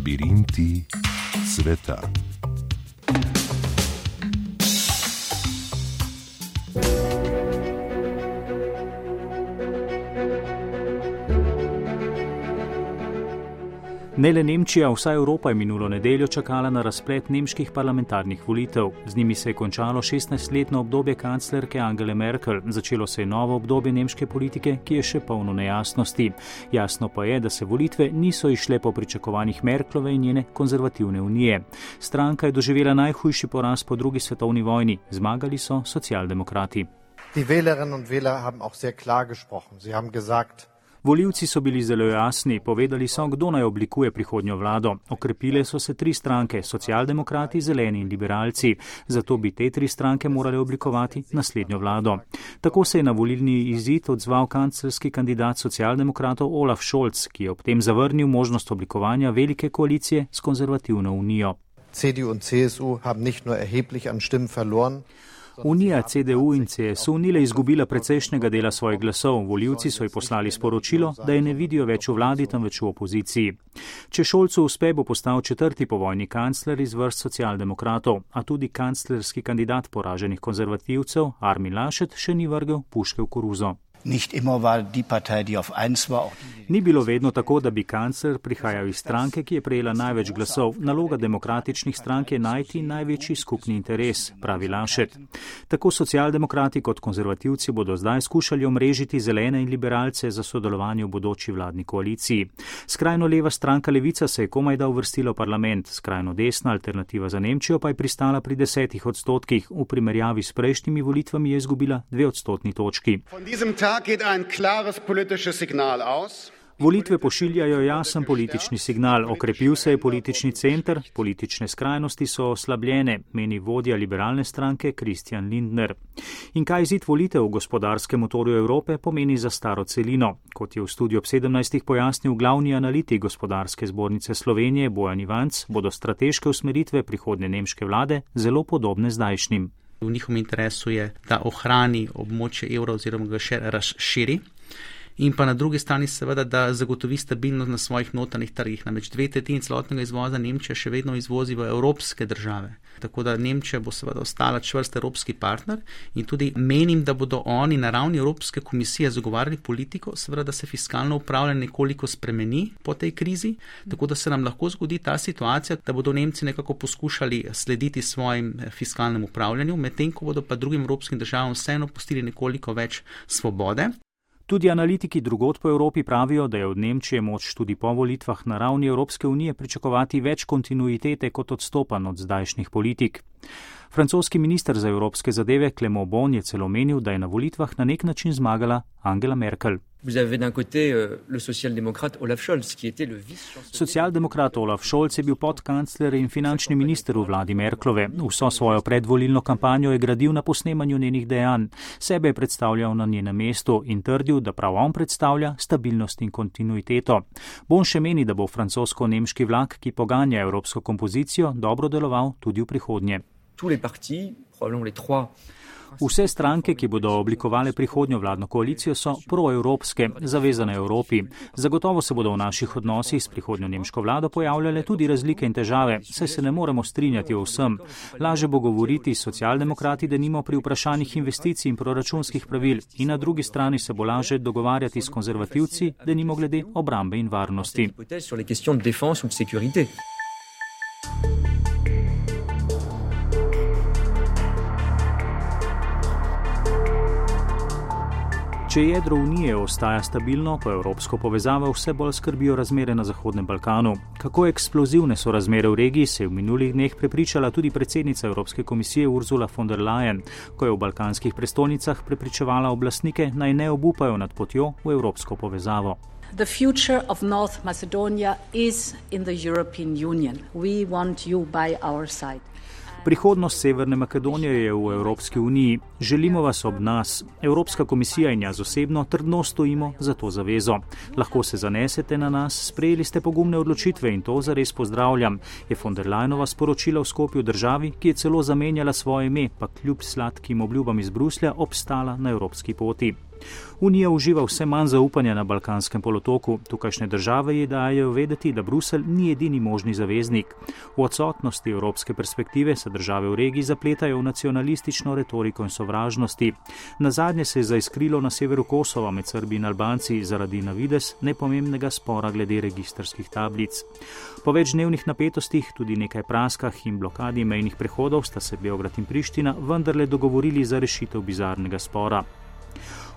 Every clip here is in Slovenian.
Labirinti sveta. Ne le Nemčija, vsa Evropa je minulo nedeljo čakala na razplet nemških parlamentarnih volitev. Z njimi se je končalo 16-letno obdobje kanclerke Angele Merkel, začelo se je novo obdobje nemške politike, ki je še polno nejasnosti. Jasno pa je, da se volitve niso išle po pričakovanjih Merklove in njene konzervativne unije. Stranka je doživela najhujši poraz po drugi svetovni vojni, zmagali so socialdemokrati. Die Wählerinnen und Wähler haben auch sehr klar gesprochen. Sie haben gesagt, Voljivci so bili zelo jasni, povedali so, kdo naj oblikuje prihodnjo vlado. Okrepile so se tri stranke, socialdemokrati, zeleni in liberalci. Zato bi te tri stranke morale oblikovati naslednjo vlado. Tako se je na volilni izid odzval kancelski kandidat socialdemokratov Olaf Scholz, ki je ob tem zavrnil možnost oblikovanja velike koalicije s konzervativno unijo. CDU in CSU haben nicht nur erheblich an Stimmen verloren. Unija CDU in CSU ni le izgubila precejšnjega dela svojih glasov, voljivci so ji poslali sporočilo, da je ne vidijo več v vladi, temveč v opoziciji. Če Šolcu uspe, bo postal četrti povojni kancler iz vrst socialdemokratov, a tudi kanclerski kandidat poraženih konzervativcev Armin Lašet še ni vrgel puške v koruzo. Ni bilo vedno tako, da bi kancler prihajal iz stranke, ki je prejela največ glasov. Naloga demokratičnih strank je najti največji skupni interes, pravi Lašet. Tako socialdemokrati kot konzervativci bodo zdaj skušali omrežiti zelene in liberalce za sodelovanje v bodoči vladni koaliciji. Skrajno leva stranka Levica se je komaj da uvrstila v parlament, skrajno desna alternativa za Nemčijo pa je pristala pri desetih odstotkih, v primerjavi s prejšnjimi volitvami je izgubila dve odstotni točki. Volitve pošiljajo jasen politični signal, okrepil se je politični center, politične skrajnosti so oslabljene, meni vodja liberalne stranke Kristjan Lindner. In kaj izid volitev v gospodarskem motorju Evrope pomeni za staro celino? Kot je v studiu ob 17. pojasnil glavni analitik gospodarske zbornice Slovenije Bojan Ivanc, bodo strateške usmeritve prihodne nemške vlade zelo podobne zdajšnjim. V njihovem interesu je, da ohrani območje evra oziroma ga še razširi. In pa na drugi strani, seveda, da zagotovi stabilnost na svojih notranjih trgih. Namreč dve tretjini celotnega izvoza Nemčija še vedno izvozi v evropske države. Tako da Nemčija bo seveda ostala čvrst evropski partner in tudi menim, da bodo oni na ravni Evropske komisije zagovarjali politiko, seveda, da se fiskalno upravljanje nekoliko spremeni po tej krizi, tako da se nam lahko zgodi ta situacija, da bodo Nemci nekako poskušali slediti svojim fiskalnem upravljanju, medtem ko bodo pa drugim evropskim državam vseeno pustili nekoliko več svobode. Tudi analitiki drugot po Evropi pravijo, da je od Nemčije moč tudi po volitvah na ravni Evropske unije pričakovati več kontinuitete kot odstopan od zdajšnjih politik. Francoski minister za evropske zadeve Clement Bon je celo menil, da je na volitvah na nek način zmagala Angela Merkel. Socialdemokrat Olaf Scholz je bil podkancler in finančni minister v vladi Merklove. Vso svojo predvolilno kampanjo je gradil na posnemanju njenih dejanj. Sebe je predstavljal na njenem mestu in trdil, da prav on predstavlja stabilnost in kontinuiteto. Bon še meni, da bo francosko-nemški vlak, ki poganja evropsko kompozicijo, dobro deloval tudi v prihodnje. Vse stranke, ki bodo oblikovali prihodnjo vladno koalicijo, so proevropske, zavezane Evropi. Zagotovo se bodo v naših odnosih s prihodnjo nemško vlado pojavljale tudi razlike in težave, saj se ne moremo strinjati o vsem. Laže bo govoriti s socialdemokrati, da nimo pri vprašanjih investicij in proračunskih pravil, in na drugi strani se bo laže dogovarjati s konzervativci, da nimo glede obrambe in varnosti. Če jedro unije ostaja stabilno, pa evropsko povezavo vse bolj skrbijo razmere na Zahodnem Balkanu. Kako eksplozivne so razmere v regiji, se je v minulih dneh prepričala tudi predsednica Evropske komisije Ursula von der Leyen, ko je v balkanskih prestolnicah prepričevala oblastnike naj ne obupajo nad potjo v evropsko povezavo. The future of North Macedonia is in the European Union. We want you by our side. Prihodnost Severne Makedonije je v Evropski uniji. Želimo vas ob nas. Evropska komisija in jaz osebno trdno stojimo za to zavezo. Lahko se zanesete na nas, sprejeli ste pogumne odločitve in to zares pozdravljam, je von der Leinova sporočila v Skopju državi, ki je celo zamenjala svoje ime, pa kljub sladkim obljubam iz Bruslja obstala na evropski poti. Unija uživa vse manj zaupanja na Balkanskem polotoku, tukajšnje države ji dajo vedeti, da Brusel ni edini možni zaveznik. V odsotnosti evropske perspektive se države v regiji zapletajo v nacionalistično retoriko in sovražnosti. Na zadnje se je zaiskrilo na severu Kosova med Srbi in Albanci zaradi na vides nepomembnega spora glede registrskih tablic. Po večdnevnih napetostih, tudi nekaj praskah in blokadi mejnih prehodov sta se Beograd in Priština vendarle dogovorili za rešitev bizarnega spora.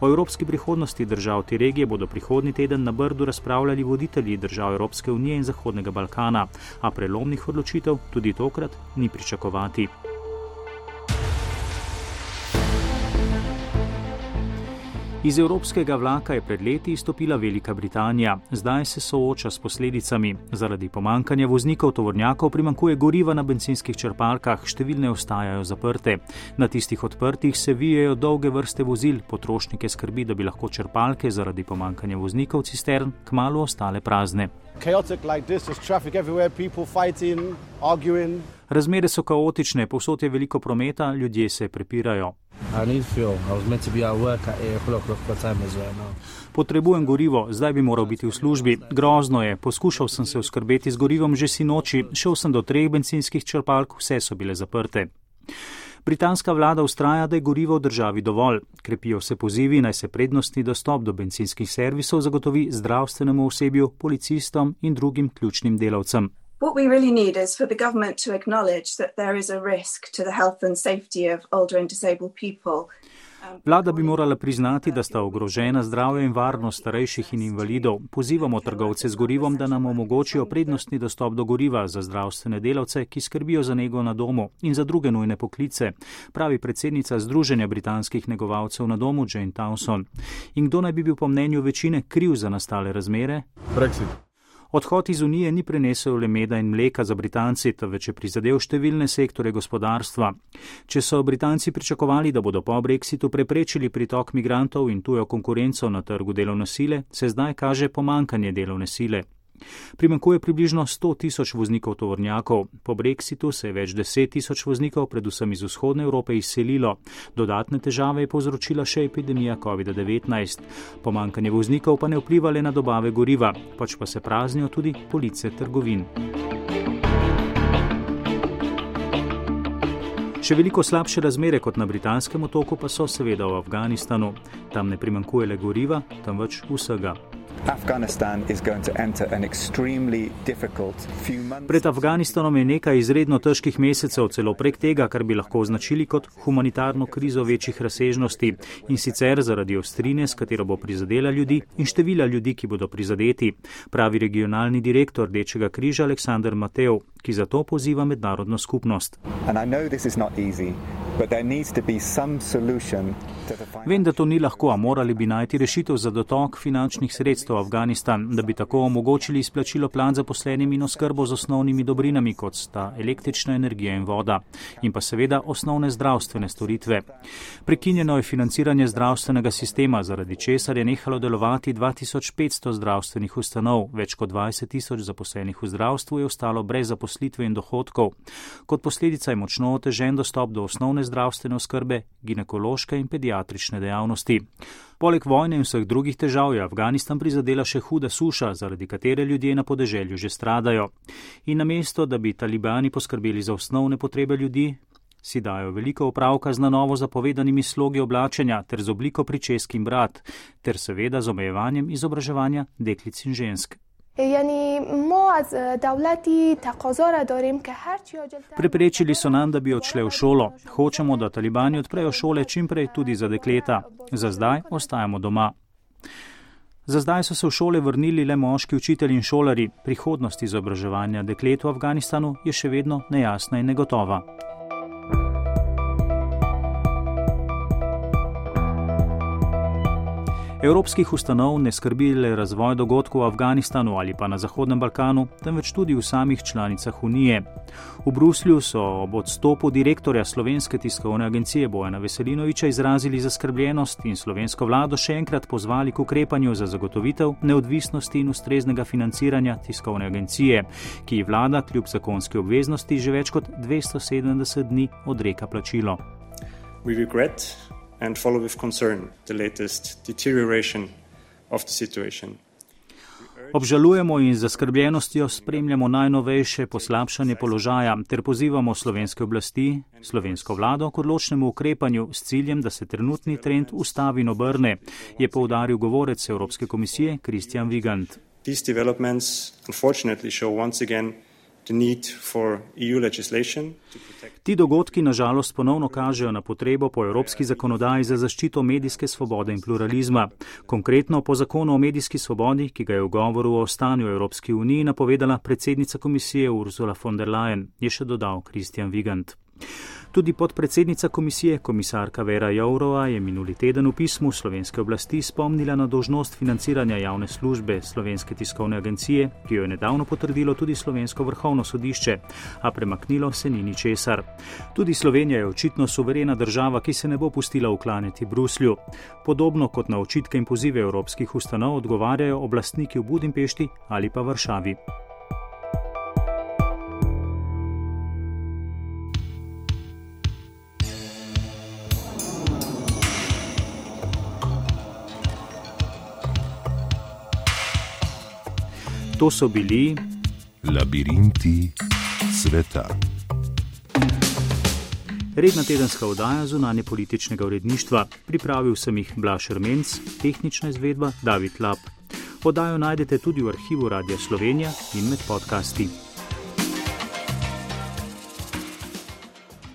O evropski prihodnosti držav te regije bodo prihodnji teden na Brdu razpravljali voditelji držav Evropske unije in Zahodnega Balkana, a prelomnih odločitev tudi tokrat ni pričakovati. Iz evropskega vlaka je pred leti izstopila Velika Britanija, zdaj se sooča s posledicami. Zaradi pomankanja voznikov tovornjakov primankuje goriva na benzinskih črpalkah, številne ostajajo zaprte. Na tistih odprtih se vijejo dolge vrste vozil, potrošnike skrbi, da bi lahko črpalke zaradi pomankanja voznikov cistern kmalo ostale prazne. Razmere so kaotične, povsod je veliko prometa, ljudje se prepirajo. Potrebujem gorivo, zdaj bi moral biti v službi. Grozno je, poskušal sem se uskrbeti z gorivom že si noči, šel sem do treh benzinskih črpalk, vse so bile zaprte. Britanska vlada ustraja, da je gorivo v državi dovolj. Krepijo se pozivi, naj se prednostni dostop do benzinskih servisov zagotovi zdravstvenemu osebju, policistom in drugim ključnim delavcem. What we really need is for the government to acknowledge that there is a risk to the health and safety of older and disabled people. Vlada bi morala priznati, da sta ogrožena zdravje in varnost starejših in invalidov. Pozivamo trgovce z gorivom, da nam omogočijo prednostni dostop do goriva za zdravstvene delavce, ki skrbijo za nego na domu in za druge nujne poklice, pravi predsednica Združenja britanskih negovalcev na domu Jane Towson. In kdo naj bi bil po mnenju večine kriv za nastale razmere? Brexit. Odhod iz Unije ni prenesel le meda in mleka za Britanci, temveč je prizadel številne sektore gospodarstva. Če so Britanci pričakovali, da bodo po Brexitu preprečili pritok migrantov in tujo konkurenco na trgu delovne sile, se zdaj kaže pomankanje delovne sile. Primankuje približno 100 tisoč voznikov tovornjakov. Po brexitu se je več deset tisoč voznikov, predvsem iz vzhodne Evrope, izselilo. Dodatne težave je povzročila še epidemija COVID-19. Pomankanje voznikov pa ne vpliva le na dobave goriva, pač pa se praznijo tudi police trgovin. Še veliko slabše razmere kot na britanskem otoku pa so seveda v Afganistanu. Tam ne primankuje le goriva, temveč vsega. Pred Afganistanom je nekaj izredno težkih mesecev, celo prek tega, kar bi lahko označili kot humanitarno krizo večjih razsežnosti in sicer zaradi ostrine, s katero bo prizadela ljudi in števila ljudi, ki bodo prizadeti, pravi regionalni direktor Rdečega križa Aleksandr Matev, ki zato poziva mednarodno skupnost. Vem, da to ni lahko, a morali bi najti rešitev za dotok finančnih sredstev v Afganistan, da bi tako omogočili izplačilo plan zaposlenim in oskrbo z osnovnimi dobrinami, kot sta električna energija in voda, in pa seveda osnovne zdravstvene storitve. Prekinjeno je financiranje zdravstvenega sistema, zaradi česar je nehalo delovati 2500 zdravstvenih ustanov, več kot 20 tisoč zaposlenih v zdravstvu je ostalo brez zaposlitve in dohodkov. Kot posledica je močno otežen dostop do osnovne zdravstvene oskrbe, ginekološke in pediatrične dejavnosti. Poleg vojne in vseh drugih težav je Afganistan prizadela še huda suša, zaradi katere ljudje na podeželju že stradajo. In namesto, da bi talibani poskrbeli za osnovne potrebe ljudi, si dajo veliko opravka z na novo zapovedanimi slogi oblačenja ter z obliko pričeskim brat, ter seveda z omejevanjem izobraževanja deklic in žensk. Preprečili so nam, da bi odšle v šolo. Hočemo, da talibani odprejo šole čimprej tudi za dekleta. Za zdaj ostajamo doma. Za zdaj so se v šole vrnili le moški učitelji in šolari. Prihodnost izobraževanja deklet v Afganistanu je še vedno nejasna in negotova. Evropskih ustanov ne skrbi le razvoj dogodkov v Afganistanu ali pa na Zahodnem Balkanu, temveč tudi v samih članicah Unije. V Bruslju so ob odstopu direktorja Slovenske tiskovne agencije Bojana Veselinoviča izrazili zaskrbljenost in slovensko vlado še enkrat pozvali k ukrepanju za zagotovitev neodvisnosti in ustreznega financiranja tiskovne agencije, ki ji vlada kljub zakonski obveznosti že več kot 270 dni odreka plačilo. We regret and follow with concern the latest deterioration of the situation. Obžalujemo in z zaskrbljenostjo spremljamo najnovejše poslabšanje položaja ter pozivamo slovenske oblasti, slovensko vlado k odločnemu ukrepanju s ciljem, da se trenutni trend ustavi in obrne, je poudaril govorec Evropske komisije Kristjan Vigant. These developments unfortunately show once again protect. Ti dogodki nažalost ponovno kažejo na potrebo po evropski zakonodaji za zaščito medijske svobode in pluralizma. Konkretno po zakonu o medijski svobodi, ki ga je v govoru o stanju Evropski uniji napovedala predsednica komisije Ursula von der Leyen, je še dodal Kristjan Vigant. Tudi podpredsednica komisije, komisarka Vera Jourova, je minuli teden v pismu slovenske oblasti spomnila na dožnost financiranja javne službe slovenske tiskovne agencije, ki jo je nedavno potrdilo tudi slovensko vrhovno sodišče, a premaknilo se ni ničesar. Tudi Slovenija je očitno suverena država, ki se ne bo pustila uklanjati Bruslju. Podobno kot na očitke in pozive evropskih ustanov odgovarjajo oblastniki v Budimpešti ali pa Varšavi. To so bili Labirinti sveta. redna tedenska oddaja zunanje političnega uredništva. Pripravil sem jih Blaž Rmenc, tehnična izvedba David Lab. Podajo najdete tudi v arhivu Radia Slovenija in med podcasti.